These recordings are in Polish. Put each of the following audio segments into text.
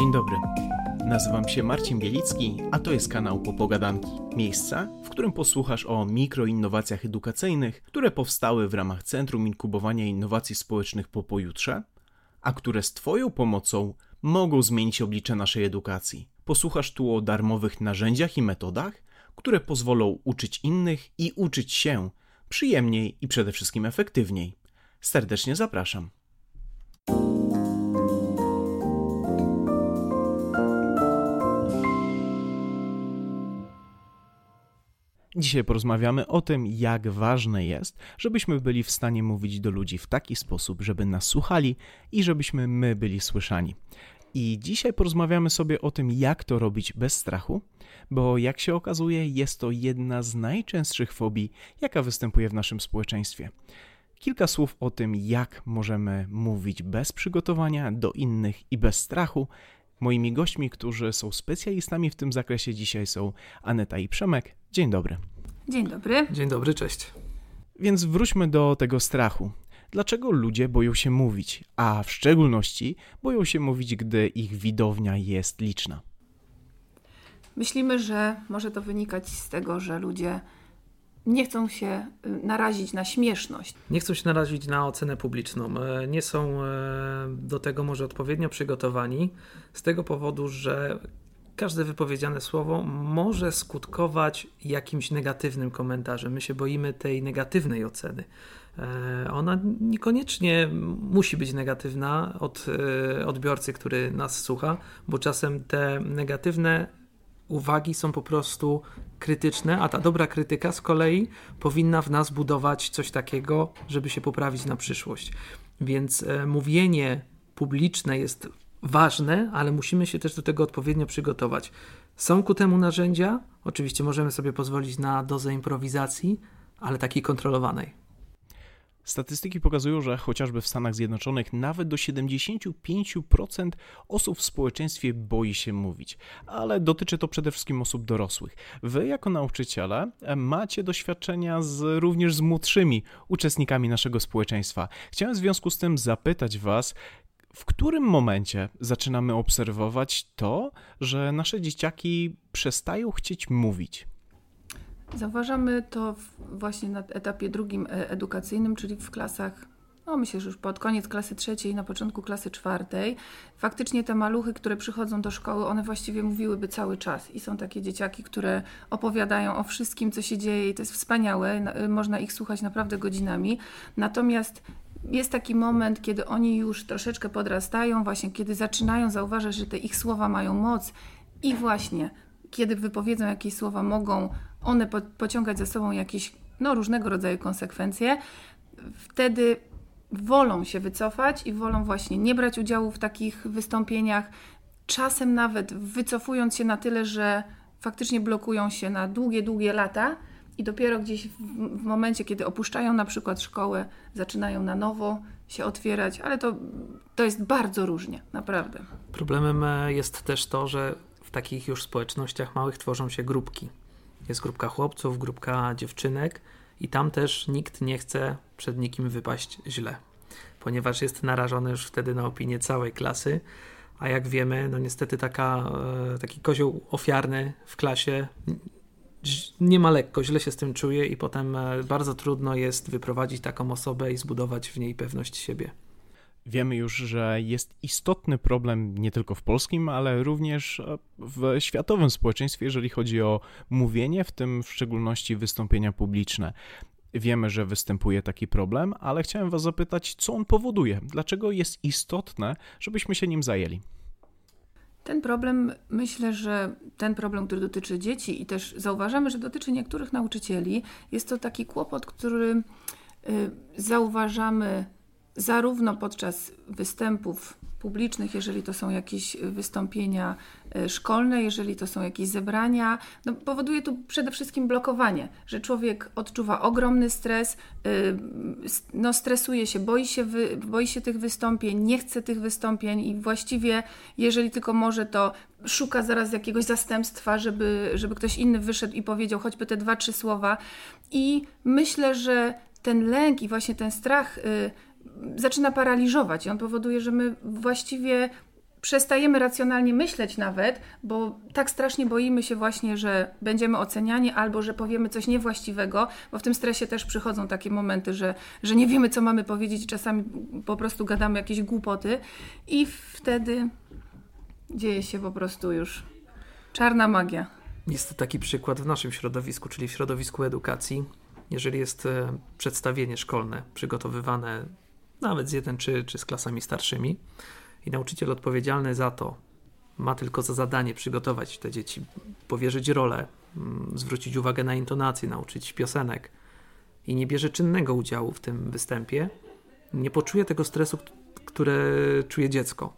Dzień dobry. Nazywam się Marcin Bielicki, a to jest kanał Popogadanki. Miejsca, w którym posłuchasz o mikroinnowacjach edukacyjnych, które powstały w ramach Centrum Inkubowania Innowacji Społecznych po pojutrze, a które z Twoją pomocą mogą zmienić oblicze naszej edukacji. Posłuchasz tu o darmowych narzędziach i metodach, które pozwolą uczyć innych i uczyć się przyjemniej i przede wszystkim efektywniej. Serdecznie zapraszam. Dzisiaj porozmawiamy o tym, jak ważne jest, żebyśmy byli w stanie mówić do ludzi w taki sposób, żeby nas słuchali i żebyśmy my byli słyszani. I dzisiaj porozmawiamy sobie o tym, jak to robić bez strachu, bo jak się okazuje, jest to jedna z najczęstszych fobii, jaka występuje w naszym społeczeństwie. Kilka słów o tym, jak możemy mówić bez przygotowania do innych i bez strachu. Moimi gośćmi, którzy są specjalistami w tym zakresie dzisiaj są Aneta i Przemek. Dzień dobry. Dzień dobry. Dzień dobry, cześć. Więc wróćmy do tego strachu. Dlaczego ludzie boją się mówić, a w szczególności boją się mówić, gdy ich widownia jest liczna? Myślimy, że może to wynikać z tego, że ludzie nie chcą się y, narazić na śmieszność. Nie chcą się narazić na ocenę publiczną. E, nie są e, do tego może odpowiednio przygotowani, z tego powodu, że każde wypowiedziane słowo może skutkować jakimś negatywnym komentarzem. My się boimy tej negatywnej oceny. E, ona niekoniecznie musi być negatywna od odbiorcy, który nas słucha, bo czasem te negatywne uwagi są po prostu krytyczne, a ta dobra krytyka z kolei powinna w nas budować coś takiego, żeby się poprawić na przyszłość. Więc e, mówienie publiczne jest ważne, ale musimy się też do tego odpowiednio przygotować. Są ku temu narzędzia, oczywiście możemy sobie pozwolić na dozę improwizacji, ale takiej kontrolowanej. Statystyki pokazują, że chociażby w Stanach Zjednoczonych nawet do 75% osób w społeczeństwie boi się mówić, ale dotyczy to przede wszystkim osób dorosłych. Wy, jako nauczyciele, macie doświadczenia z, również z młodszymi uczestnikami naszego społeczeństwa. Chciałem w związku z tym zapytać Was, w którym momencie zaczynamy obserwować to, że nasze dzieciaki przestają chcieć mówić? Zauważamy to właśnie na etapie drugim e, edukacyjnym, czyli w klasach no myślę, że już pod koniec klasy trzeciej, na początku klasy czwartej, faktycznie te maluchy, które przychodzą do szkoły, one właściwie mówiłyby cały czas. I są takie dzieciaki, które opowiadają o wszystkim, co się dzieje, i to jest wspaniałe, y, można ich słuchać naprawdę godzinami. Natomiast jest taki moment, kiedy oni już troszeczkę podrastają, właśnie kiedy zaczynają zauważać, że te ich słowa mają moc i właśnie kiedy wypowiedzą jakieś słowa, mogą one po, pociągać za sobą jakieś no, różnego rodzaju konsekwencje, wtedy wolą się wycofać i wolą właśnie nie brać udziału w takich wystąpieniach, czasem nawet wycofując się na tyle, że faktycznie blokują się na długie, długie lata i dopiero gdzieś w, momencie, kiedy opuszczają na przykład szkołę, zaczynają na nowo się otwierać, ale to, to jest bardzo różnie, naprawdę. Problemem e, jest też to, że w takich już społecznościach małych tworzą się grupki. Jest grupka chłopców, grupka dziewczynek i tam też nikt nie chce przed nikim wypaść źle, ponieważ jest narażony już wtedy na opinię całej klasy. A jak wiemy, no niestety taka, e, taki kozioł ofiarny w klasie nie ma lekko, źle się z tym czuje i potem e, bardzo trudno jest wyprowadzić taką osobę i zbudować w niej pewność siebie. Wiemy już, że jest istotny problem nie tylko w polskim, ale również w światowym społeczeństwie, jeżeli chodzi o mówienie, w tym w szczególności wystąpienia publiczne. Wiemy, że występuje taki problem, ale chciałem Was zapytać, co on powoduje? Dlaczego jest istotne, żebyśmy się nim zajęli? Ten problem, myślę, że ten problem, który dotyczy dzieci i też zauważamy, że dotyczy niektórych nauczycieli, jest to taki kłopot, który y, zauważamy zarówno podczas występów publicznych, jeżeli to są jakieś wystąpienia e, szkolne, jeżeli to są jakieś zebrania, no powoduje to przede wszystkim blokowanie, że człowiek odczuwa ogromny stres, e, no stresuje się, boi się, boi się tych wystąpień, nie chce tych wystąpień i właściwie, jeżeli tylko może, to szuka zaraz jakiegoś zastępstwa, żeby, żeby ktoś inny wyszedł i powiedział choćby te dwa, trzy słowa. I myślę, że ten lęk i właśnie ten strach y, zaczyna paraliżować i on powoduje, że my właściwie przestajemy racjonalnie myśleć nawet, bo tak strasznie boimy się właśnie, że będziemy oceniani albo że powiemy coś niewłaściwego, bo w tym stresie też przychodzą takie momenty, że, że nie wiemy, co mamy powiedzieć czasami po prostu gadamy jakieś głupoty i wtedy dzieje się po prostu już czarna magia. Jest to taki przykład w naszym środowisku, czyli w środowisku edukacji. Jeżeli jest e, przedstawienie szkolne przygotowywane nawet z jeden czy, czy z klasami starszymi, i nauczyciel odpowiedzialny za to ma tylko za zadanie przygotować te dzieci, powierzyć rolę, mm, zwrócić uwagę na intonację, nauczyć piosenek. I nie bierze czynnego udziału w tym występie, nie poczuje tego stresu, które czuje dziecko.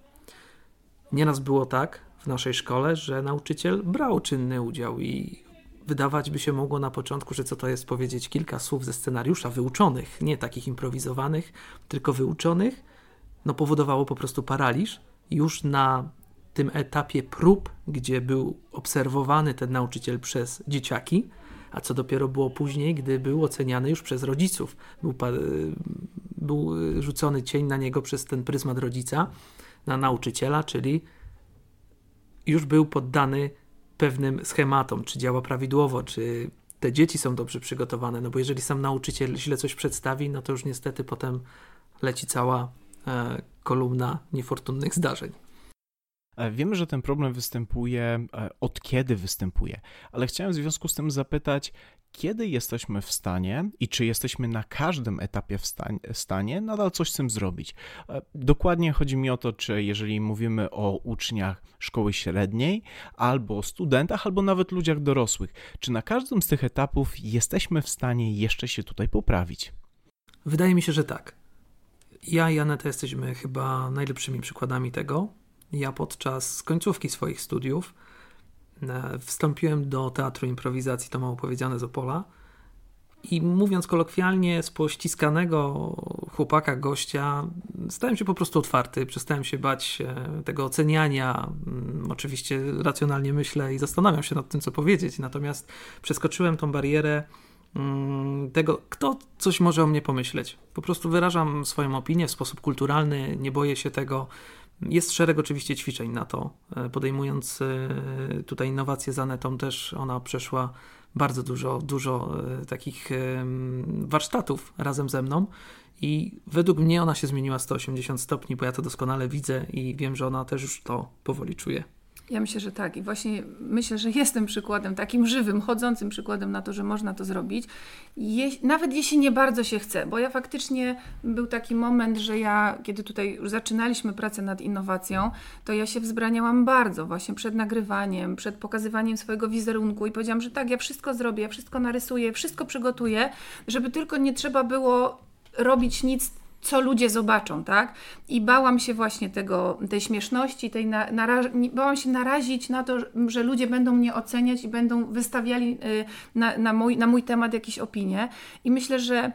Nieraz było tak w naszej szkole, że nauczyciel brał czynny udział i wydawać by się mogło na początku, że co to jest powiedzieć kilka słów ze scenariusza wyuczonych, nie takich improwizowanych, tylko wyuczonych, no powodowało po prostu paraliż. Już na tym etapie prób, gdzie był obserwowany ten nauczyciel przez dzieciaki, a co dopiero było później, gdy był oceniany już przez rodziców. Był, był rzucony cień na niego przez ten pryzmat rodzica, na nauczyciela, czyli już był poddany pewnym schematom, czy działa prawidłowo, czy te dzieci są dobrze przygotowane, no bo jeżeli sam nauczyciel źle coś przedstawi, no to już niestety potem leci cała E, kolumna niefortunnych zdarzeń. E, wiemy, że ten problem występuje, e, od kiedy występuje, ale chciałem w związku z tym zapytać, kiedy jesteśmy w stanie i czy jesteśmy na każdym etapie w stanie nadal coś z tym zrobić. Dokładnie chodzi mi o to, czy jeżeli mówimy o uczniach szkoły średniej, albo studentach, albo nawet ludziach dorosłych, czy na każdym z tych etapów jesteśmy w stanie jeszcze się tutaj poprawić? Wydaje mi się, że tak. Ja i Aneta jesteśmy chyba najlepszymi przykładami tego. Ja podczas końcówki swoich studiów e, wstąpiłem do Teatru Improwizacji to mało powiedziane z Opola i mówiąc kolokwialnie, z pościskanego chłopaka, gościa, stałem się po prostu otwarty, przestałem się bać e, tego oceniania. Mm, oczywiście racjonalnie myślę i zastanawiam się nad tym, co powiedzieć, natomiast przeskoczyłem tą barierę Mm, tego, kto coś może o mnie pomyśleć. Po prostu wyrażam swoją opinię w sposób kulturalny, nie boję się tego. Jest szereg oczywiście ćwiczeń na to. E, podejmując e, tutaj innowacje z Anetą, też ona przeszła bardzo dużo, dużo e, takich warsztatów razem ze mną. I według mnie ona się zmieniła 180 stopni, bo ja to doskonale widzę i wiem, że ona też już to powoli czuje. Ja myślę, że tak. I właśnie myślę, że jestem przykładem, takim żywym, chodzącym przykładem na to, że można to zrobić. Je, nawet jeśli nie bardzo się chce, bo ja faktycznie był taki moment, że ja, kiedy tutaj już zaczynaliśmy pracę nad innowacją, to ja się wzbraniałam bardzo właśnie przed nagrywaniem, przed pokazywaniem swojego wizerunku i powiedziałam, że tak, ja wszystko zrobię, ja wszystko narysuję, wszystko przygotuję, żeby tylko nie trzeba było robić nic co ludzie zobaczą, tak? I bałam się właśnie tego, tej śmieszności, tej na, bałam się narazić na to, że ludzie będą mnie oceniać i będą wystawiali y, na, na, mój, na mój temat jakieś opinie. I myślę, że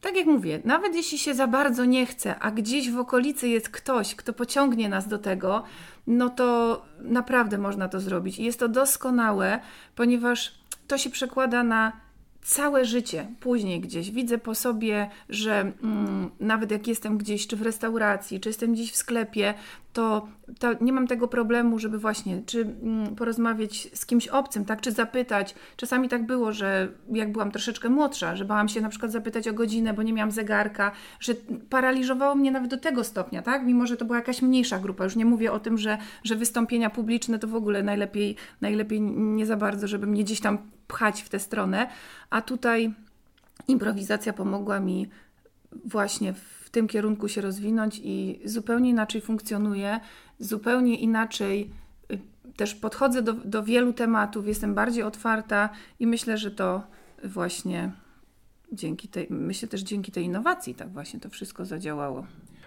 tak jak mówię, nawet jeśli się za bardzo nie chce, a gdzieś w okolicy jest ktoś, kto pociągnie nas do tego, no to naprawdę można to zrobić. I jest to doskonałe, ponieważ to się przekłada na całe życie później gdzieś widzę po sobie, że mm, nawet jak jestem gdzieś, czy w restauracji, czy jestem gdzieś w sklepie, to, to nie mam tego problemu, żeby właśnie, czy mm, porozmawiać z kimś obcym, tak, czy zapytać. Czasami tak było, że jak byłam troszeczkę młodsza, że bałam się na przykład zapytać o godzinę, bo nie miałam zegarka, że paraliżowało mnie nawet do tego stopnia, tak, mimo że to była jakaś mniejsza grupa. Już nie mówię o tym, że, że wystąpienia publiczne to w ogóle najlepiej, najlepiej nie za bardzo, żeby mnie gdzieś tam pchać w tę stronę, a tutaj improwizacja pomogła mi właśnie w tym kierunku się rozwinąć i zupełnie inaczej funkcjonuję, zupełnie inaczej y, też podchodzę do, do wielu tematów, jestem bardziej otwarta i myślę, że to właśnie dzięki tej, myślę też dzięki tej innowacji tak właśnie to wszystko zadziałało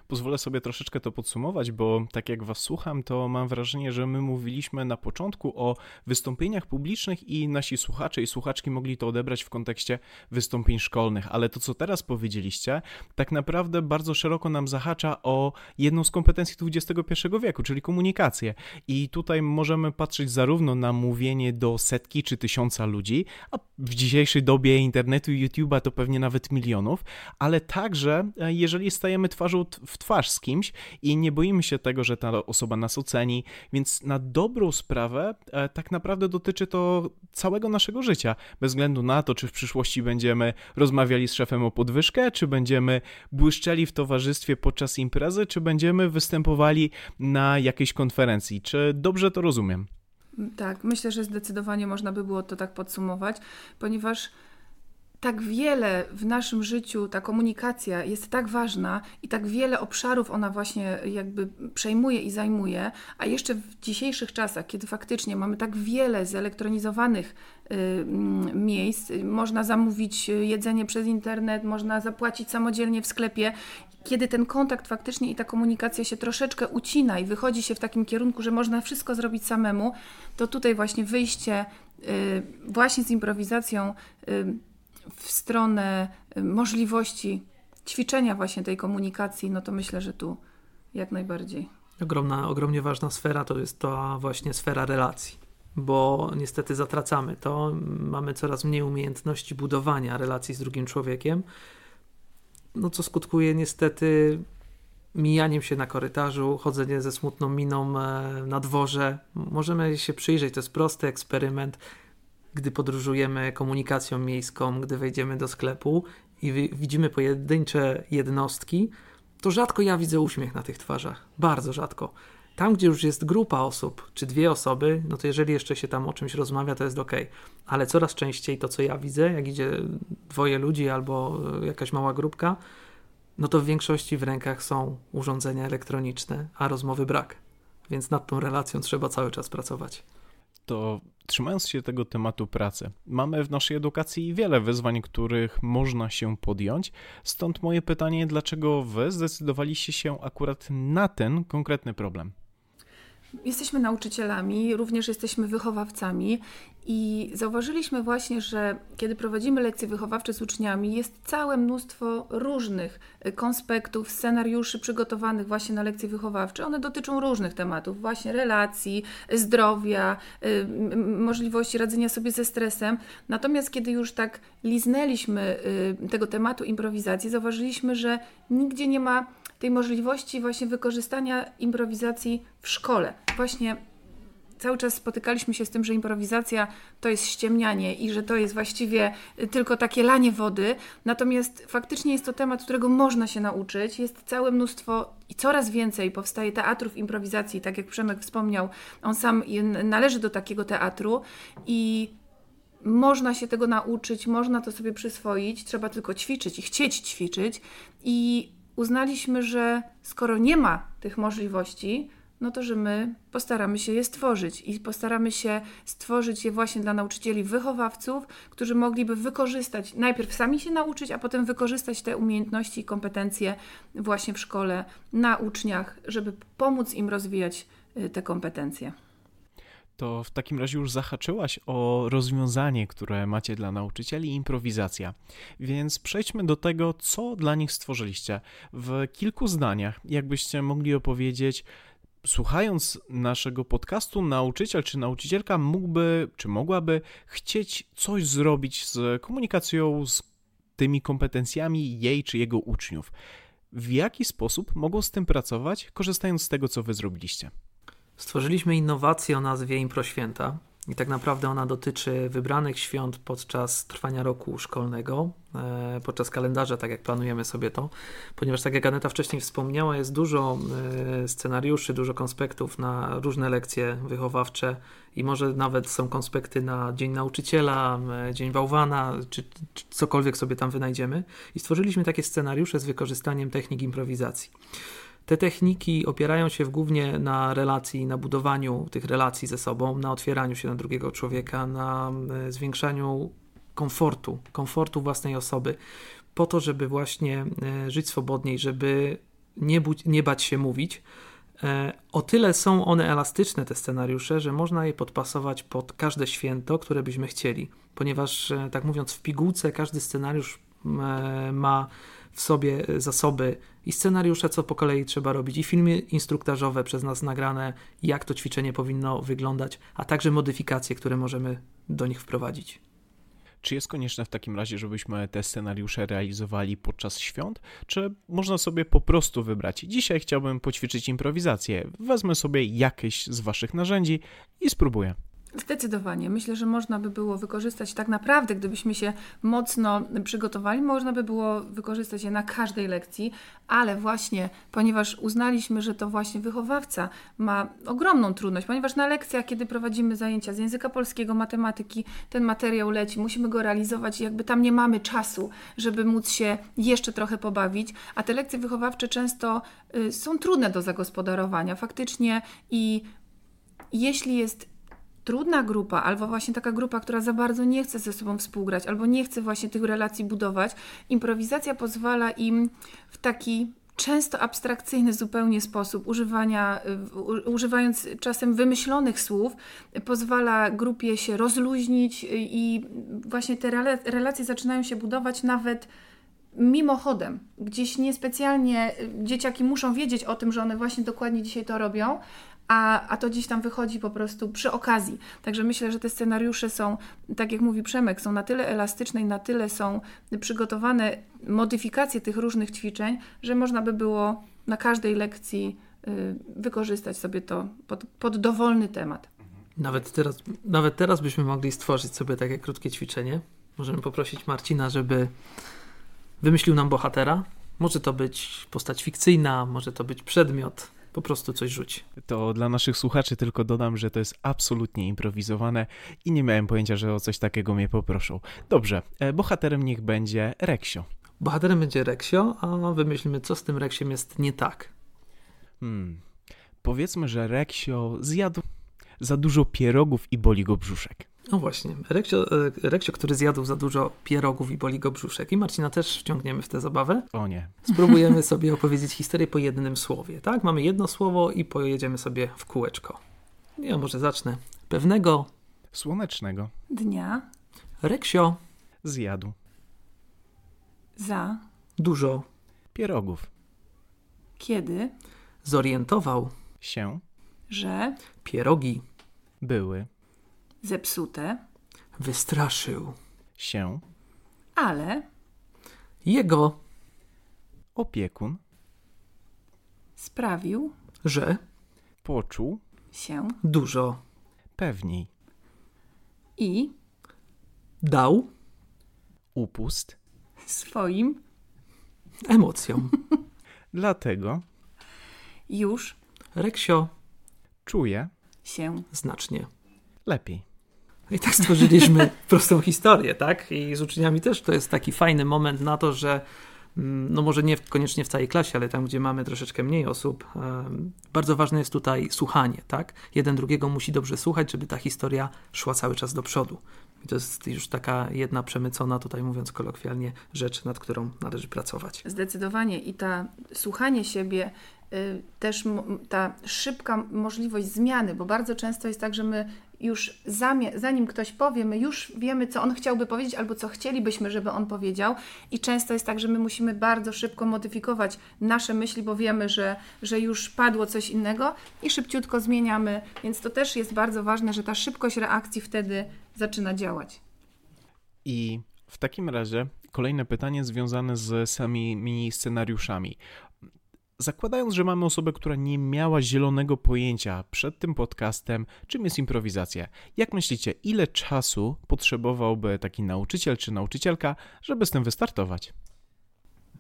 pozwolę sobie troszeczkę to podsumować, bo tak jak Was słucham, to mam wrażenie, że my mówiliśmy na początku o wystąpieniach publicznych i nasi słuchacze i słuchaczki mogli to odebrać w kontekście wystąpień szkolnych, ale to, co teraz powiedzieliście, tak naprawdę bardzo szeroko nam zahacza o jedną z kompetencji XXI wieku, czyli komunikację. I tutaj możemy patrzeć zarówno na mówienie do setki czy tysiąca ludzi, a w dzisiejszej dobie internetu i YouTube'a to pewnie nawet milionów, ale także e, jeżeli stajemy twarzą w twarz z kimś i nie boimy się tego, że ta osoba nas oceni, więc na dobrą sprawę e, tak naprawdę dotyczy to całego naszego życia, bez względu na to, czy w przyszłości będziemy rozmawiali z szefem o podwyżkę, czy będziemy błyszczeli w towarzystwie podczas imprezy, czy będziemy występowali na jakiejś konferencji. Czy dobrze to rozumiem? Tak, myślę, że zdecydowanie można by było to tak podsumować, ponieważ tak wiele w naszym życiu, ta komunikacja jest tak ważna i tak wiele obszarów ona właśnie jakby przejmuje i zajmuje, a jeszcze w dzisiejszych czasach, kiedy faktycznie mamy tak wiele zelektronizowanych y, miejsc, można zamówić jedzenie przez internet, można zapłacić samodzielnie w sklepie, kiedy ten kontakt faktycznie i ta komunikacja się troszeczkę ucina i wychodzi się w takim kierunku, że można wszystko zrobić samemu, to tutaj właśnie wyjście y, właśnie z improwizacją y, w stronę y, możliwości ćwiczenia właśnie tej komunikacji, no to myślę, że tu jak najbardziej. Ogromna, ogromnie ważna sfera to jest ta właśnie sfera relacji, bo niestety zatracamy to, mamy coraz mniej umiejętności budowania relacji z drugim człowiekiem, no co skutkuje niestety mijaniem się na korytarzu, chodzenie ze smutną miną e, na dworze. Możemy się przyjrzeć, to jest prosty eksperyment gdy podróżujemy komunikacją miejską, gdy wejdziemy do sklepu i widzimy pojedyncze jednostki, to rzadko ja widzę uśmiech na tych twarzach. Bardzo rzadko. Tam, gdzie już jest grupa osób, czy dwie osoby, no to jeżeli jeszcze się tam o czymś rozmawia, to jest ok. Ale coraz częściej to, co ja widzę, jak idzie dwoje ludzi albo e, jakaś mała grupka, no to w większości w rękach są urządzenia elektroniczne, a rozmowy brak. Więc nad tą relacją trzeba cały czas pracować to trzymając się tego tematu pracy, mamy w naszej edukacji wiele wyzwań, których można się podjąć. Stąd moje pytanie, dlaczego wy zdecydowaliście się akurat na ten konkretny problem? Jesteśmy nauczycielami, również jesteśmy wychowawcami i zauważyliśmy właśnie, że kiedy prowadzimy lekcje wychowawcze z uczniami, jest całe mnóstwo różnych y, konspektów, scenariuszy przygotowanych właśnie na lekcje wychowawcze. One dotyczą różnych tematów, właśnie relacji, zdrowia, y, możliwości radzenia sobie ze stresem. Natomiast kiedy już tak liznęliśmy y, tego tematu improwizacji, zauważyliśmy, że nigdzie nie ma tej możliwości właśnie wykorzystania improwizacji w szkole. Właśnie cały czas spotykaliśmy się z tym, że improwizacja to jest ściemnianie i że to jest właściwie tylko takie lanie wody. Natomiast faktycznie jest to temat, którego można się nauczyć. Jest całe mnóstwo i coraz więcej powstaje teatrów improwizacji. Tak jak Przemek wspomniał, on sam należy do takiego teatru i można się tego nauczyć, można to sobie przyswoić, trzeba tylko ćwiczyć i chcieć ćwiczyć. I uznaliśmy, że skoro nie ma tych możliwości, no to że my postaramy się je stworzyć i postaramy się stworzyć je właśnie dla nauczycieli wychowawców, którzy mogliby wykorzystać, najpierw sami się nauczyć, a potem wykorzystać te umiejętności i kompetencje właśnie w szkole, na uczniach, żeby pomóc im rozwijać y, te kompetencje to w takim razie już zahaczyłaś o rozwiązanie, które macie dla nauczycieli improwizacja. Więc przejdźmy do tego, co dla nich stworzyliście. W kilku zdaniach, jakbyście mogli opowiedzieć, słuchając naszego podcastu, nauczyciel czy nauczycielka mógłby, czy mogłaby chcieć coś zrobić z komunikacją, z tymi kompetencjami jej czy jego uczniów. W jaki sposób mogą z tym pracować, korzystając z tego, co wy zrobiliście? Stworzyliśmy innowację o nazwie Improświęta i tak naprawdę ona dotyczy wybranych świąt podczas trwania roku szkolnego, e, podczas kalendarza, tak jak planujemy sobie to, ponieważ tak jak Aneta wcześniej wspomniała, jest dużo e, scenariuszy, dużo konspektów na różne lekcje wychowawcze i może nawet są konspekty na Dzień Nauczyciela, e, Dzień Bałwana, czy, czy cokolwiek sobie tam wynajdziemy. I stworzyliśmy takie scenariusze z wykorzystaniem technik improwizacji. Te techniki opierają się głównie na relacji, na budowaniu tych relacji ze sobą, na otwieraniu się na drugiego człowieka, na e, zwiększaniu komfortu, komfortu własnej osoby, po to, żeby właśnie e, żyć swobodniej, żeby nie, nie bać się mówić. E, o tyle są one elastyczne, te scenariusze, że można je podpasować pod każde święto, które byśmy chcieli, ponieważ, tak mówiąc, w pigułce każdy scenariusz ma w sobie zasoby i scenariusze, co po kolei trzeba robić, i filmy instruktażowe przez nas nagrane, jak to ćwiczenie powinno wyglądać, a także modyfikacje, które możemy do nich wprowadzić. Czy jest konieczne w takim razie, żebyśmy te scenariusze realizowali podczas świąt, czy można sobie po prostu wybrać? Dzisiaj chciałbym poćwiczyć improwizację. Wezmę sobie jakieś z Waszych narzędzi i spróbuję. Zdecydowanie. Myślę, że można by było wykorzystać tak naprawdę, gdybyśmy się mocno przygotowali, można by było wykorzystać je na każdej lekcji, ale właśnie, ponieważ uznaliśmy, że to właśnie wychowawca ma ogromną trudność, ponieważ na lekcjach, kiedy prowadzimy zajęcia z języka polskiego, matematyki, ten materiał leci, musimy go realizować i jakby tam nie mamy czasu, żeby móc się jeszcze trochę pobawić, a te lekcje wychowawcze często y, są trudne do zagospodarowania faktycznie i jeśli jest trudna grupa, albo właśnie taka grupa, która za bardzo nie chce ze sobą współgrać, albo nie chce właśnie tych relacji budować, improwizacja pozwala im w taki często abstrakcyjny zupełnie sposób używania, używając czasem wymyślonych słów, pozwala grupie się rozluźnić i właśnie te relacje zaczynają się budować nawet mimochodem. Gdzieś niespecjalnie dzieciaki muszą wiedzieć o tym, że one właśnie dokładnie dzisiaj to robią, a, a to gdzieś tam wychodzi po prostu przy okazji. Także myślę, że te scenariusze są, tak jak mówi Przemek, są na tyle elastyczne i na tyle są przygotowane modyfikacje tych różnych ćwiczeń, że można by było na każdej lekcji y, wykorzystać sobie to pod, pod dowolny temat. Nawet teraz, nawet teraz byśmy mogli stworzyć sobie takie krótkie ćwiczenie. Możemy poprosić Marcina, żeby wymyślił nam bohatera. Może to być postać fikcyjna, może to być przedmiot, po prostu coś rzuć. To dla naszych słuchaczy tylko dodam, że to jest absolutnie improwizowane i nie miałem pojęcia, że o coś takiego mnie poproszą. Dobrze, e, bohaterem niech będzie Reksio. Bohaterem będzie Reksio, a wymyślimy, co z tym Reksiem jest nie tak. Hmm. Powiedzmy, że Reksio zjadł za dużo pierogów i boli go brzuszek. No właśnie, Reksio, e, Reksio, który zjadł za dużo pierogów i boli go brzuszek. I Marcina też wciągniemy w tę zabawę. O nie. Spróbujemy sobie opowiedzieć historię po jednym słowie, tak? Mamy jedno słowo i pojedziemy sobie w kółeczko. Ja może zacznę. Pewnego słonecznego dnia Reksio zjadł za dużo pierogów. Kiedy zorientował się, że pierogi były zepsute, wystraszył się, ale jego opiekun sprawił, że poczuł się dużo pewniej i dał upust swoim emocjom. Dlatego już Reksio czuje się znacznie lepiej. I tak stworzyliśmy prostą historię, tak? I z uczniami też to jest taki fajny moment na to, że mm, no może nie koniecznie w całej klasie, ale tam, gdzie mamy troszeczkę mniej osób, bardzo ważne jest tutaj słuchanie, tak? Jeden drugiego musi dobrze słuchać, żeby ta historia szła cały czas do przodu. I to jest już taka jedna przemycona, tutaj mówiąc kolokwialnie, rzecz, nad którą należy pracować. Zdecydowanie i ta słuchanie siebie, y, też ta szybka możliwość zmiany, bo bardzo często jest tak, że my już zanim ktoś powie, my już wiemy, co on chciałby powiedzieć albo co chcielibyśmy, żeby on powiedział. I często jest tak, że my musimy bardzo szybko modyfikować nasze myśli, bo wiemy, że, że już padło coś innego i szybciutko zmieniamy. Więc to też jest bardzo ważne, że ta szybkość reakcji wtedy zaczyna działać. I w takim razie kolejne pytanie związane z samymi scenariuszami. Zakładając, że mamy osobę, która nie miała zielonego pojęcia przed tym podcastem, czym jest improwizacja, jak myślicie, ile czasu potrzebowałby taki nauczyciel czy nauczycielka, żeby z tym wystartować?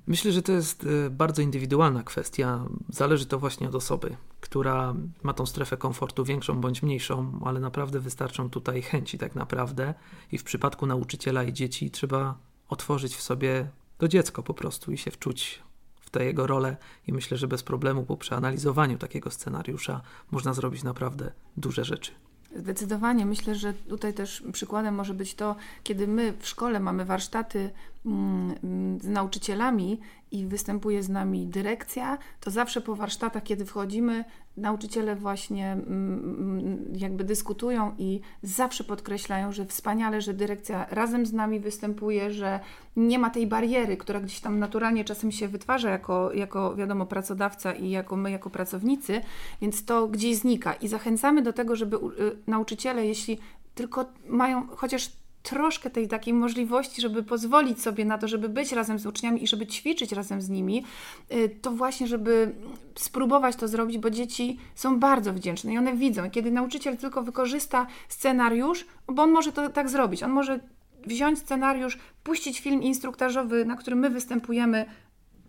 Myślę, że to jest e, bardzo indywidualna kwestia. Zależy to właśnie od osoby, która ma tą strefę komfortu większą bądź mniejszą, ale naprawdę wystarczą tutaj chęci, tak naprawdę. I w przypadku nauczyciela i dzieci trzeba otworzyć w sobie to dziecko po prostu i się wczuć w tę jego rolę i myślę, że bez problemu po przeanalizowaniu takiego scenariusza można zrobić naprawdę duże rzeczy. Zdecydowanie. Myślę, że tutaj też przykładem może być to, kiedy my w szkole mamy warsztaty mm, z nauczycielami i występuje z nami dyrekcja, to zawsze po warsztatach, kiedy wchodzimy, nauczyciele właśnie mm, jakby dyskutują i zawsze podkreślają, że wspaniale, że dyrekcja razem z nami występuje, że nie ma tej bariery, która gdzieś tam naturalnie czasem się wytwarza jako, jako wiadomo, pracodawca i jako my, jako pracownicy, więc to gdzieś znika. I zachęcamy do tego, żeby y, nauczyciele, jeśli tylko mają chociaż troszkę tej takiej możliwości, żeby pozwolić sobie na to, żeby być razem z uczniami i żeby ćwiczyć razem z nimi, y, to właśnie, żeby spróbować to zrobić, bo dzieci są bardzo wdzięczne i one widzą, kiedy nauczyciel tylko wykorzysta scenariusz, bo on może to tak zrobić, on może wziąć scenariusz, puścić film instruktażowy, na którym my występujemy,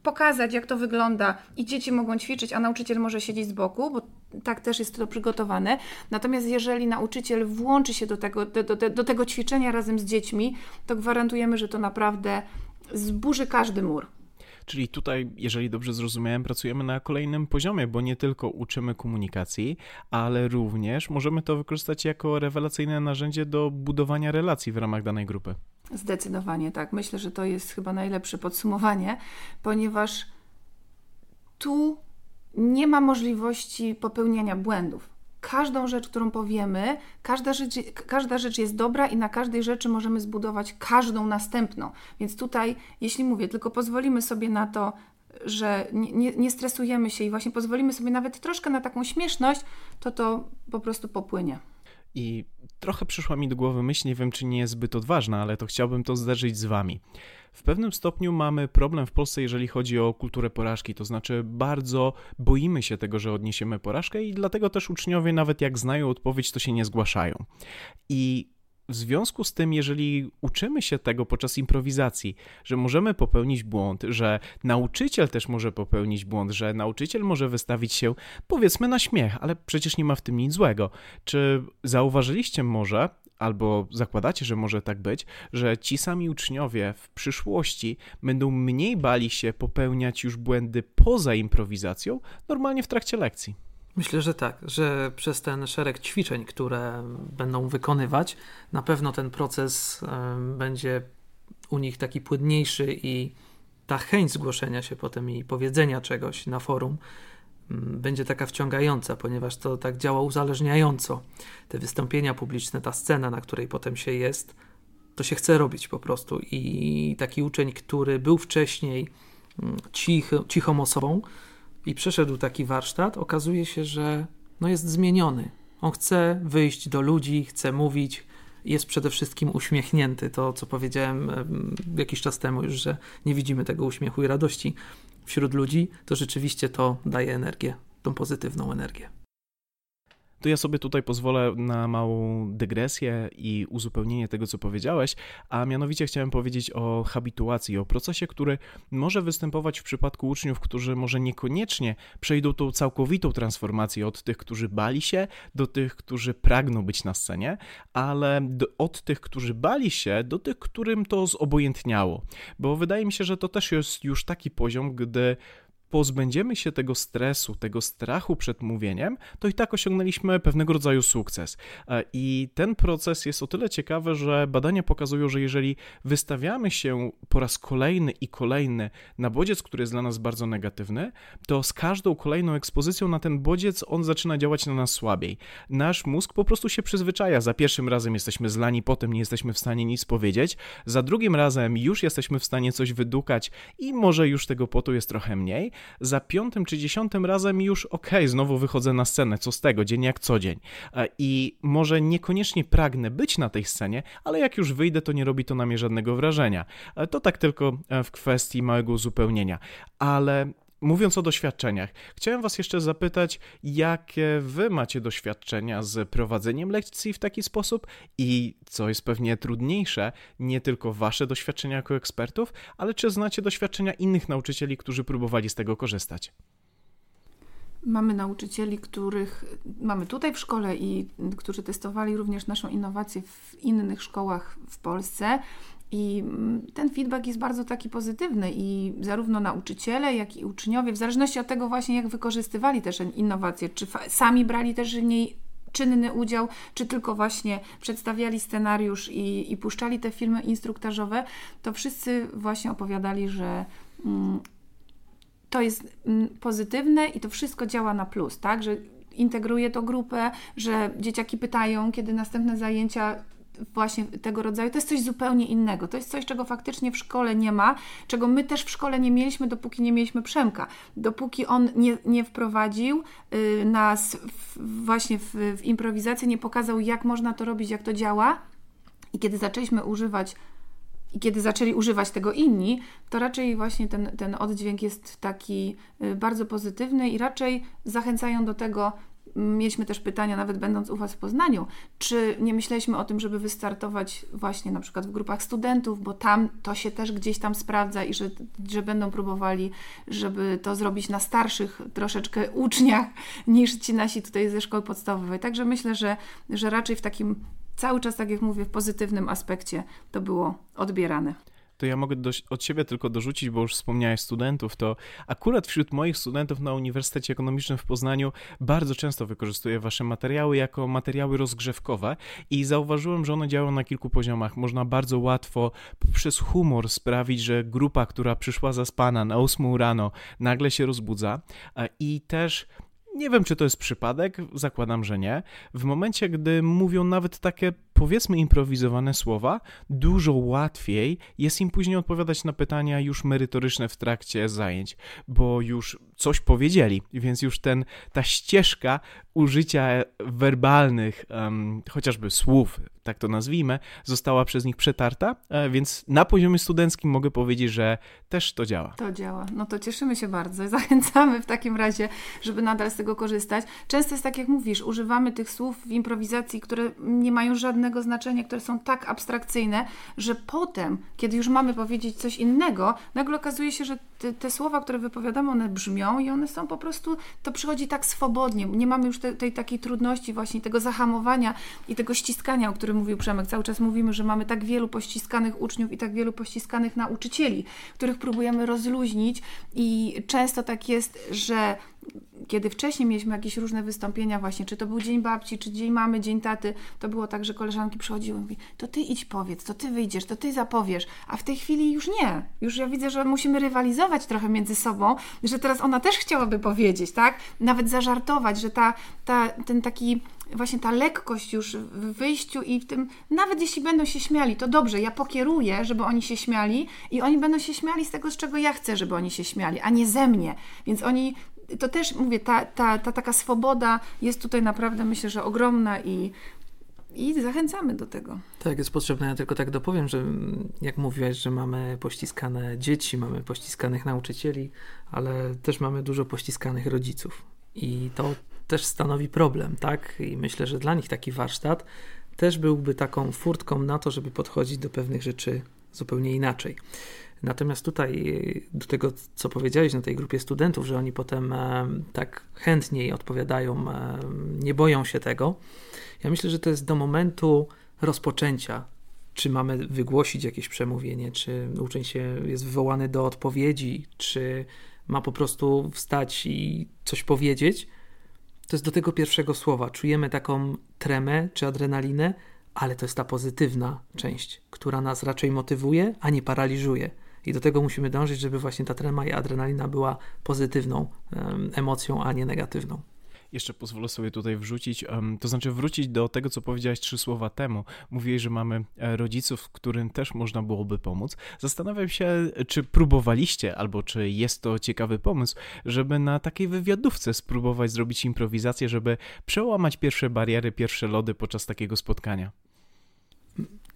pokazać, jak to wygląda i dzieci mogą ćwiczyć, a nauczyciel może siedzieć z boku, bo tak też jest to przygotowane. Natomiast jeżeli nauczyciel włączy się do tego, do, do, do tego ćwiczenia razem z dziećmi, to gwarantujemy, że to naprawdę zburzy każdy mur. Czyli tutaj, jeżeli dobrze zrozumiałem, pracujemy na kolejnym poziomie, bo nie tylko uczymy komunikacji, ale również możemy to wykorzystać jako rewelacyjne narzędzie do budowania relacji w ramach danej grupy. Zdecydowanie tak. Myślę, że to jest chyba najlepsze podsumowanie, ponieważ tu nie ma możliwości popełniania błędów. Każdą rzecz, którą powiemy, każda rzecz, każda rzecz jest dobra i na każdej rzeczy możemy zbudować każdą następną. Więc tutaj, jeśli mówię, tylko pozwolimy sobie na to, że nie, nie, nie stresujemy się i właśnie pozwolimy sobie nawet troszkę na taką śmieszność, to to po prostu popłynie. I trochę przyszła mi do głowy myśl, nie wiem czy nie jest zbyt odważna, ale to chciałbym to zderzyć z wami. W pewnym stopniu mamy problem w Polsce, jeżeli chodzi o kulturę porażki, to znaczy bardzo boimy się tego, że odniesiemy porażkę i dlatego też uczniowie nawet jak znają odpowiedź, to się nie zgłaszają. I w związku z tym, jeżeli uczymy się tego podczas improwizacji, że możemy popełnić błąd, że nauczyciel też może popełnić błąd, że nauczyciel może wystawić się powiedzmy na śmiech, ale przecież nie ma w tym nic złego. Czy zauważyliście może, albo zakładacie, że może tak być, że ci sami uczniowie w przyszłości będą mniej bali się popełniać już błędy poza improwizacją, normalnie w trakcie lekcji? Myślę, że tak, że przez ten szereg ćwiczeń, które będą wykonywać, na pewno ten proces będzie u nich taki płynniejszy i ta chęć zgłoszenia się potem i powiedzenia czegoś na forum będzie taka wciągająca, ponieważ to tak działa uzależniająco. Te wystąpienia publiczne, ta scena, na której potem się jest, to się chce robić po prostu. I taki uczeń, który był wcześniej cich, cichą osobą, i przeszedł taki warsztat, okazuje się, że no jest zmieniony. On chce wyjść do ludzi, chce mówić, jest przede wszystkim uśmiechnięty. To, co powiedziałem jakiś czas temu już, że nie widzimy tego uśmiechu i radości wśród ludzi, to rzeczywiście to daje energię, tą pozytywną energię to ja sobie tutaj pozwolę na małą dygresję i uzupełnienie tego, co powiedziałeś, a mianowicie chciałem powiedzieć o habituacji, o procesie, który może występować w przypadku uczniów, którzy może niekoniecznie przejdą tą całkowitą transformację od tych, którzy bali się, do tych, którzy pragną być na scenie, ale do, od tych, którzy bali się, do tych, którym to zobojętniało. Bo wydaje mi się, że to też jest już taki poziom, gdy pozbędziemy się tego stresu, tego strachu przed mówieniem, to i tak osiągnęliśmy pewnego rodzaju sukces. E, I ten proces jest o tyle ciekawy, że badania pokazują, że jeżeli wystawiamy się po raz kolejny i kolejny na bodziec, który jest dla nas bardzo negatywny, to z każdą kolejną ekspozycją na ten bodziec on zaczyna działać na nas słabiej. Nasz mózg po prostu się przyzwyczaja. Za pierwszym razem jesteśmy zlani, potem nie jesteśmy w stanie nic powiedzieć, za drugim razem już jesteśmy w stanie coś wydukać i może już tego potu jest trochę mniej, za piątym czy dziesiątym razem już okej, okay, znowu wychodzę na scenę, co z tego, dzień jak co dzień. E, I może niekoniecznie pragnę być na tej scenie, ale jak już wyjdę, to nie robi to na mnie żadnego wrażenia. E, to tak tylko e, w kwestii małego uzupełnienia. Ale Mówiąc o doświadczeniach, chciałem Was jeszcze zapytać, jakie Wy macie doświadczenia z prowadzeniem lekcji w taki sposób i co jest pewnie trudniejsze, nie tylko Wasze doświadczenia jako ekspertów, ale czy znacie doświadczenia innych nauczycieli, którzy próbowali z tego korzystać? Mamy nauczycieli, których mamy tutaj w szkole i którzy testowali również naszą innowację w innych szkołach w Polsce. I ten feedback jest bardzo taki pozytywny i zarówno nauczyciele, jak i uczniowie, w zależności od tego właśnie, jak wykorzystywali też innowacje, czy sami brali też w niej czynny udział, czy tylko właśnie przedstawiali scenariusz i, i puszczali te filmy instruktażowe, to wszyscy właśnie opowiadali, że mm, to jest mm, pozytywne i to wszystko działa na plus, tak? Że integruje to grupę, że dzieciaki pytają, kiedy następne zajęcia właśnie tego rodzaju, to jest coś zupełnie innego. To jest coś, czego faktycznie w szkole nie ma, czego my też w szkole nie mieliśmy, dopóki nie mieliśmy Przemka. Dopóki on nie, nie wprowadził y, nas w, właśnie w, w improwizację, nie pokazał, jak można to robić, jak to działa, I kiedy zaczęliśmy używać i kiedy zaczęli używać tego inni, to raczej właśnie ten, ten oddźwięk jest taki y, bardzo pozytywny i raczej zachęcają do tego. Mieliśmy też pytania, nawet będąc u Was w Poznaniu, czy nie myśleliśmy o tym, żeby wystartować właśnie na przykład w grupach studentów, bo tam to się też gdzieś tam sprawdza i że, że będą próbowali, żeby to zrobić na starszych troszeczkę uczniach niż ci nasi tutaj ze szkoły podstawowej. Także myślę, że, że raczej w takim cały czas, tak jak mówię, w pozytywnym aspekcie to było odbierane to ja mogę do, od siebie tylko dorzucić, bo już wspomniałeś studentów, to akurat wśród moich studentów na Uniwersytecie Ekonomicznym w Poznaniu bardzo często wykorzystuję wasze materiały jako materiały rozgrzewkowe i zauważyłem, że one działają na kilku poziomach. Można bardzo łatwo przez humor sprawić, że grupa, która przyszła zaspana na 8 rano, nagle się rozbudza i też nie wiem, czy to jest przypadek, zakładam, że nie. W momencie, gdy mówią nawet takie powiedzmy improwizowane słowa, dużo łatwiej jest im później odpowiadać na pytania już merytoryczne w trakcie zajęć, bo już coś powiedzieli, więc już ten, ta ścieżka użycia werbalnych, um, chociażby słów, tak to nazwijmy, została przez nich przetarta, e, więc na poziomie studenckim mogę powiedzieć, że też to działa. To działa. No to cieszymy się bardzo. Zachęcamy w takim razie, żeby nadal z tego korzystać. Często jest tak, jak mówisz, używamy tych słów w improwizacji, które nie mają żadnego znaczenia, które są tak abstrakcyjne, że potem, kiedy już mamy powiedzieć coś innego, nagle okazuje się, że te, te słowa, które wypowiadamy, one brzmią i one są po prostu, to przychodzi tak swobodnie. Nie mamy już te, tej takiej trudności właśnie tego zahamowania i tego ściskania, o którym mówił Przemek. Cały czas mówimy, że mamy tak wielu pościskanych uczniów i tak wielu pościskanych nauczycieli, których próbujemy rozluźnić i często tak jest, że kiedy wcześniej mieliśmy jakieś różne wystąpienia właśnie, czy to był Dzień Babci, czy Dzień Mamy, Dzień Taty, to było tak, że koleżanki przychodziły i mówiły, to ty idź powiedz, to ty wyjdziesz, to ty zapowiesz, a w tej chwili już nie. Już ja widzę, że musimy rywalizować trochę między sobą, że teraz ona też chciałaby powiedzieć, tak? Nawet zażartować, że ta, ta, ten taki właśnie ta lekkość już w wyjściu i w tym, nawet jeśli będą się śmiali, to dobrze, ja pokieruję, żeby oni się śmiali i oni będą się śmiali z tego, z czego ja chcę, żeby oni się śmiali, a nie ze mnie. Więc oni to też mówię, ta, ta, ta taka swoboda jest tutaj naprawdę myślę, że ogromna i, i zachęcamy do tego. Tak, jest potrzebne. Ja tylko tak dopowiem, że jak mówiłeś, że mamy pościskane dzieci, mamy pościskanych nauczycieli, ale też mamy dużo pościskanych rodziców. I to też stanowi problem, tak? I myślę, że dla nich taki warsztat też byłby taką furtką na to, żeby podchodzić do pewnych rzeczy zupełnie inaczej. Natomiast tutaj do tego, co powiedziałeś na tej grupie studentów, że oni potem e, tak chętniej odpowiadają, e, nie boją się tego. Ja myślę, że to jest do momentu rozpoczęcia. Czy mamy wygłosić jakieś przemówienie, czy uczeń się jest wywołany do odpowiedzi, czy ma po prostu wstać i coś powiedzieć. To jest do tego pierwszego słowa. Czujemy taką tremę czy adrenalinę, ale to jest ta pozytywna część, która nas raczej motywuje, a nie paraliżuje. I do tego musimy dążyć, żeby właśnie ta trema i adrenalina była pozytywną emocją, a nie negatywną. Jeszcze pozwolę sobie tutaj wrzucić, to znaczy wrócić do tego, co powiedziałeś trzy słowa temu. Mówiłeś, że mamy e, rodziców, którym też można byłoby pomóc. Zastanawiam się, czy próbowaliście, albo czy jest to ciekawy pomysł, żeby na takiej wywiadówce spróbować zrobić improwizację, żeby przełamać pierwsze bariery, pierwsze lody podczas takiego spotkania.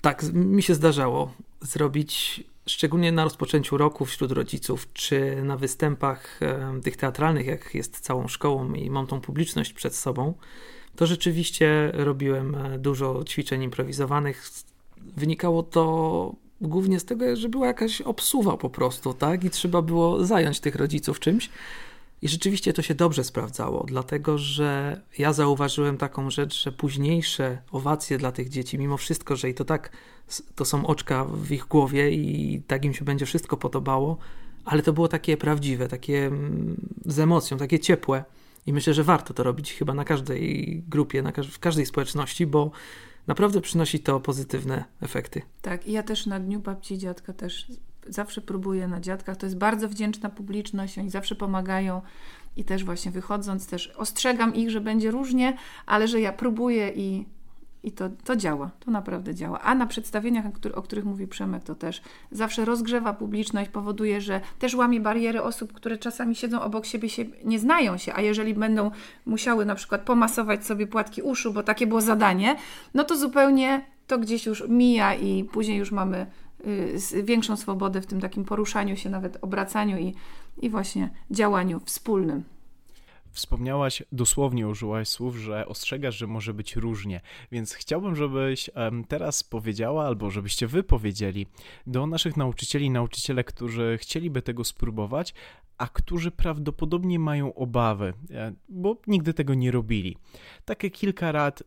Tak, mi się zdarzało zrobić szczególnie na rozpoczęciu roku wśród rodziców, czy na występach tych teatralnych, jak jest całą szkołą i mam tą publiczność przed sobą, to rzeczywiście robiłem e, dużo ćwiczeń improwizowanych. Wynikało to głównie z tego, że była jakaś obsuwa po prostu, tak? I trzeba było zająć tych rodziców czymś. I rzeczywiście to się dobrze sprawdzało, dlatego że ja zauważyłem taką rzecz, że późniejsze owacje dla tych dzieci, mimo wszystko, że i to tak to są oczka w ich głowie i tak im się będzie wszystko podobało, ale to było takie prawdziwe, takie mm, z emocją, takie ciepłe. I myślę, że warto to robić chyba na każdej grupie, na każ w każdej społeczności, bo naprawdę przynosi to pozytywne efekty. Tak, i ja też na Dniu Babci i Dziadka też zawsze próbuję na dziadkach. To jest bardzo wdzięczna publiczność, oni zawsze pomagają i też właśnie wychodząc też ostrzegam ich, że będzie różnie, ale że ja próbuję i i to, to działa, to naprawdę działa. A na przedstawieniach, o których mówi Przemek, to też zawsze rozgrzewa publiczność, powoduje, że też łamie bariery osób, które czasami siedzą obok siebie, się, nie znają się, a jeżeli będą musiały na przykład pomasować sobie płatki uszu, bo takie było zadanie, no to zupełnie to gdzieś już mija i później już mamy większą swobodę w tym takim poruszaniu się, nawet obracaniu i, i właśnie działaniu wspólnym. Wspomniałaś, dosłownie użyłaś słów, że ostrzegasz, że może być różnie, więc chciałbym, żebyś teraz powiedziała, albo żebyście wy powiedzieli do naszych nauczycieli, nauczyciele, którzy chcieliby tego spróbować, a którzy prawdopodobnie mają obawy, e, bo nigdy tego nie robili. Takie kilka rad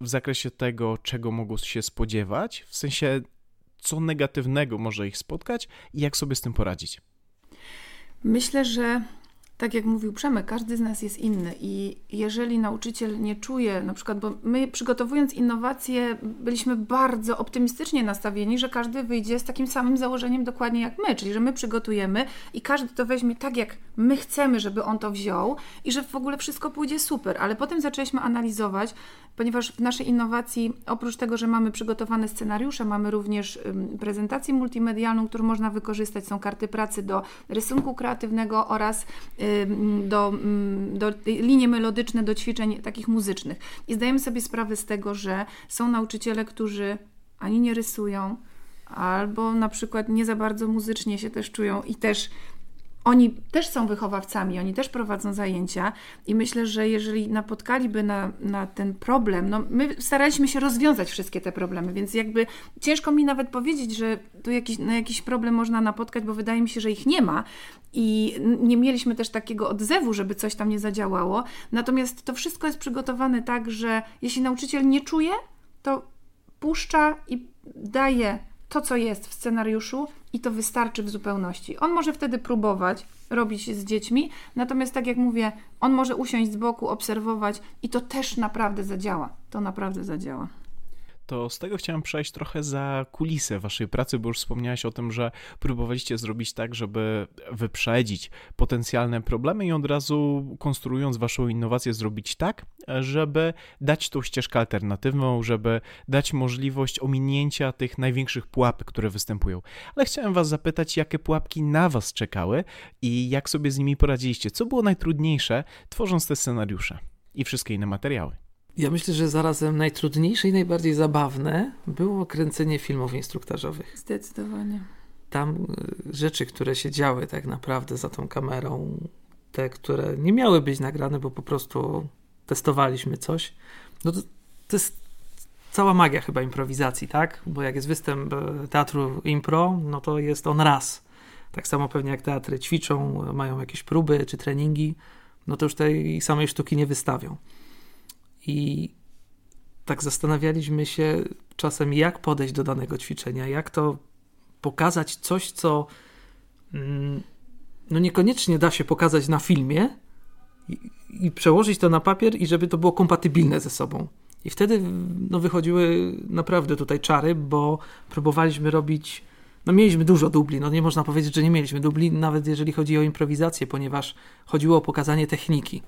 w zakresie tego, czego mogą się spodziewać, w sensie co negatywnego może ich spotkać i jak sobie z tym poradzić. Myślę, że tak jak mówił Przemek, każdy z nas jest inny i jeżeli nauczyciel nie czuje, na przykład, bo my przygotowując innowacje byliśmy bardzo optymistycznie nastawieni, że każdy wyjdzie z takim samym założeniem dokładnie jak my, czyli że my przygotujemy i każdy to weźmie tak, jak my chcemy, żeby on to wziął i że w ogóle wszystko pójdzie super, ale potem zaczęliśmy analizować, ponieważ w naszej innowacji oprócz tego, że mamy przygotowane scenariusze, mamy również prezentację multimedialną, którą można wykorzystać, są karty pracy do rysunku kreatywnego oraz do, do linie melodyczne, do ćwiczeń takich muzycznych. I zdajemy sobie sprawę z tego, że są nauczyciele, którzy ani nie rysują, albo na przykład nie za bardzo muzycznie się też czują i też oni też są wychowawcami, oni też prowadzą zajęcia i myślę, że jeżeli napotkaliby na, na ten problem, no my staraliśmy się rozwiązać wszystkie te problemy, więc jakby ciężko mi nawet powiedzieć, że tu jakiś, na jakiś problem można napotkać, bo wydaje mi się, że ich nie ma i nie mieliśmy też takiego odzewu, żeby coś tam nie zadziałało. Natomiast to wszystko jest przygotowane tak, że jeśli nauczyciel nie czuje, to puszcza i daje to, co jest w scenariuszu i to wystarczy w zupełności. On może wtedy próbować robić z dziećmi, natomiast tak jak mówię, on może usiąść z boku, obserwować i to też naprawdę zadziała. To naprawdę zadziała to z tego chciałem przejść trochę za kulisę waszej pracy, bo już wspomniałeś o tym, że próbowaliście zrobić tak, żeby wyprzedzić potencjalne problemy i od razu konstruując waszą innowację zrobić tak, żeby dać tą ścieżkę alternatywną, żeby dać możliwość ominięcia tych największych pułapek, które występują. Ale chciałem was zapytać, jakie pułapki na was czekały i jak sobie z nimi poradziliście? Co było najtrudniejsze tworząc te scenariusze i wszystkie inne materiały? Ja myślę, że zarazem najtrudniejsze i najbardziej zabawne było kręcenie filmów instruktażowych. Zdecydowanie. Tam y, rzeczy, które się działy tak naprawdę za tą kamerą, te, które nie miały być nagrane, bo po prostu testowaliśmy coś, no to, to jest cała magia chyba improwizacji, tak? Bo jak jest występ e, teatru impro, no to jest on raz. Tak samo pewnie jak teatry ćwiczą, mają jakieś próby czy treningi, no to już tej samej sztuki nie wystawią. I tak zastanawialiśmy się czasem, jak podejść do danego ćwiczenia, jak to pokazać coś, co mm, no niekoniecznie da się pokazać na filmie i, i, przełożyć to na papier i żeby to było kompatybilne ze sobą. I wtedy no, wychodziły naprawdę tutaj czary, bo próbowaliśmy robić. No, mieliśmy dużo dubli. No, nie można powiedzieć, że nie mieliśmy dubli, nawet jeżeli chodzi o improwizację, ponieważ chodziło o pokazanie techniki.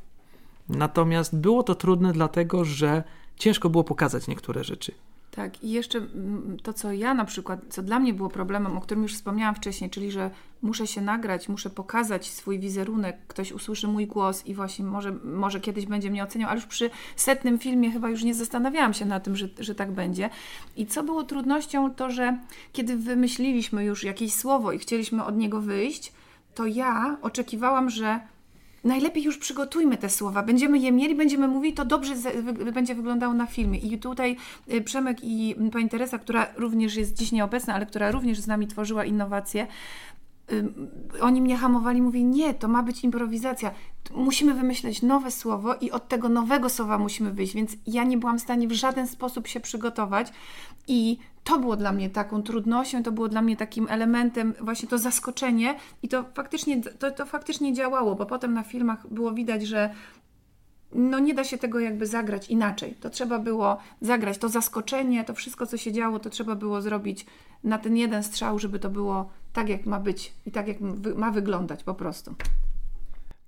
Natomiast było to trudne, dlatego że ciężko było pokazać niektóre rzeczy. Tak, i jeszcze mm, to, co ja na przykład, co dla mnie było problemem, o którym już wspomniałam wcześniej, czyli że muszę się nagrać, muszę pokazać swój wizerunek, ktoś usłyszy mój głos i właśnie może, może kiedyś będzie mnie oceniał, ale już przy setnym filmie chyba już nie zastanawiałam się na tym, że, że tak będzie. I co było trudnością, to że kiedy wymyśliliśmy już jakieś słowo i chcieliśmy od niego wyjść, to ja oczekiwałam, że najlepiej już przygotujmy te słowa, będziemy je mieli, będziemy mówili, to dobrze będzie wyglądało na filmie. I tutaj y, Przemek i pani Teresa, która również jest dziś nieobecna, ale która również z nami tworzyła innowacje, oni mnie hamowali, mówi nie, to ma być improwizacja. Musimy wymyśleć nowe słowo i od tego nowego słowa musimy wyjść, więc ja nie byłam w stanie w żaden sposób się przygotować i to było dla mnie taką trudnością, to było dla mnie takim elementem, właśnie to zaskoczenie i to faktycznie, to, to faktycznie działało, bo potem na filmach było widać, że no nie da się tego jakby zagrać inaczej. To trzeba było zagrać to zaskoczenie, to wszystko, co się działo, to trzeba było zrobić na ten jeden strzał, żeby to było tak, jak ma być i tak, jak ma wyglądać po prostu.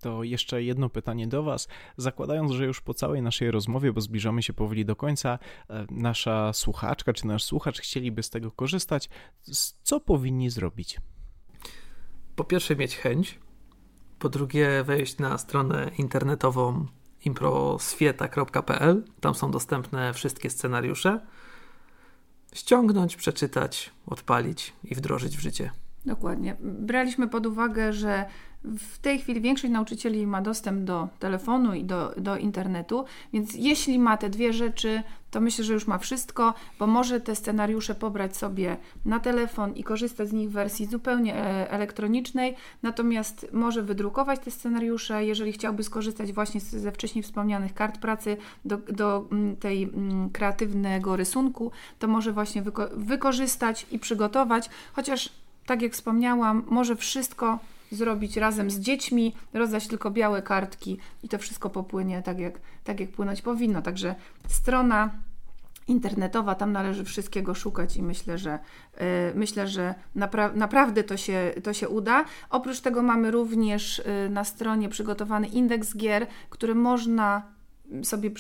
To jeszcze jedno pytanie do Was. Zakładając, że już po całej naszej rozmowie, bo zbliżamy się powoli do końca, e, nasza słuchaczka czy nasz słuchacz chcieliby z tego korzystać, co powinni zrobić? Po pierwsze, mieć chęć. Po drugie, wejść na stronę internetową improswieta.pl. Tam są dostępne wszystkie scenariusze. ściągnąć, przeczytać, odpalić i wdrożyć w życie. Dokładnie. Braliśmy pod uwagę, że w tej chwili większość nauczycieli ma dostęp do telefonu i do, do internetu, więc jeśli ma te dwie rzeczy, to myślę, że już ma wszystko, bo może te scenariusze pobrać sobie na telefon i korzystać z nich w wersji zupełnie e, elektronicznej, natomiast może wydrukować te scenariusze, jeżeli chciałby skorzystać właśnie ze wcześniej wspomnianych kart pracy do, do mm, tej mm, kreatywnego rysunku, to może właśnie wyko wykorzystać i przygotować, chociaż tak jak wspomniałam, może wszystko zrobić razem z dziećmi, rozdać tylko białe kartki i to wszystko popłynie tak jak, tak jak płynąć powinno. Także strona internetowa, tam należy wszystkiego szukać i myślę, że yy, myślę, że napra naprawdę to się, to się uda. Oprócz tego mamy również yy, na stronie przygotowany indeks gier, który można sobie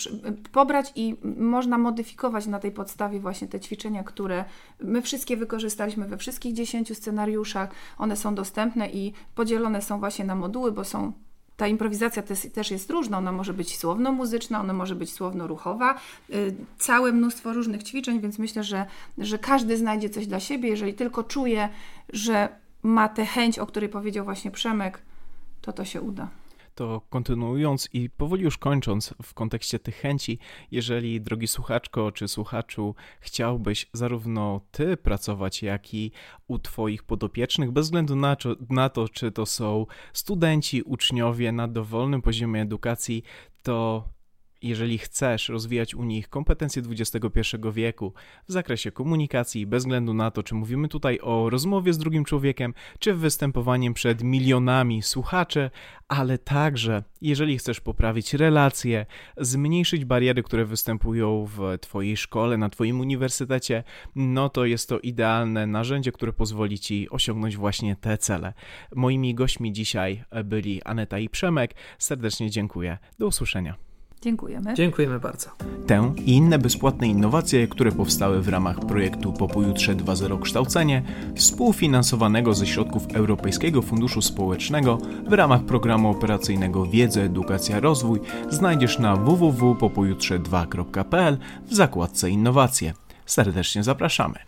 pobrać i można modyfikować na tej podstawie właśnie te ćwiczenia, które my wszystkie wykorzystaliśmy we wszystkich 10 scenariuszach. One są dostępne i podzielone są właśnie na moduły, bo są ta improwizacja też jest różna. Ona może być słowno-muzyczna, ona może być słowno-ruchowa. Y, całe mnóstwo różnych ćwiczeń, więc myślę, że, że każdy znajdzie coś dla siebie. Jeżeli tylko czuje, że ma tę chęć, o której powiedział właśnie Przemek, to to się uda to kontynuując i powoli już kończąc w kontekście tych chęci, jeżeli drogi słuchaczko czy słuchaczu chciałbyś zarówno ty pracować, jak i u twoich podopiecznych, bez względu na, na to, czy to są studenci, uczniowie na dowolnym poziomie edukacji, to jeżeli chcesz rozwijać u nich kompetencje XXI wieku w zakresie komunikacji, bez względu na to, czy mówimy tutaj o rozmowie z drugim człowiekiem, czy występowaniem przed milionami słuchaczy, ale także jeżeli chcesz poprawić relacje, zmniejszyć bariery, które występują w Twojej szkole, na Twoim uniwersytecie, no to jest to idealne narzędzie, które pozwoli Ci osiągnąć właśnie te cele. Moimi gośćmi dzisiaj byli Aneta i Przemek. Serdecznie dziękuję. Do usłyszenia. Dziękujemy. Dziękujemy bardzo. Tę i inne bezpłatne innowacje, które powstały w ramach projektu Po pojutrze 2.0 Kształcenie, współfinansowanego ze środków Europejskiego Funduszu Społecznego w ramach programu operacyjnego Wiedza, Edukacja, Rozwój, znajdziesz na www.popojutrze2.pl w zakładce Innowacje. Serdecznie zapraszamy.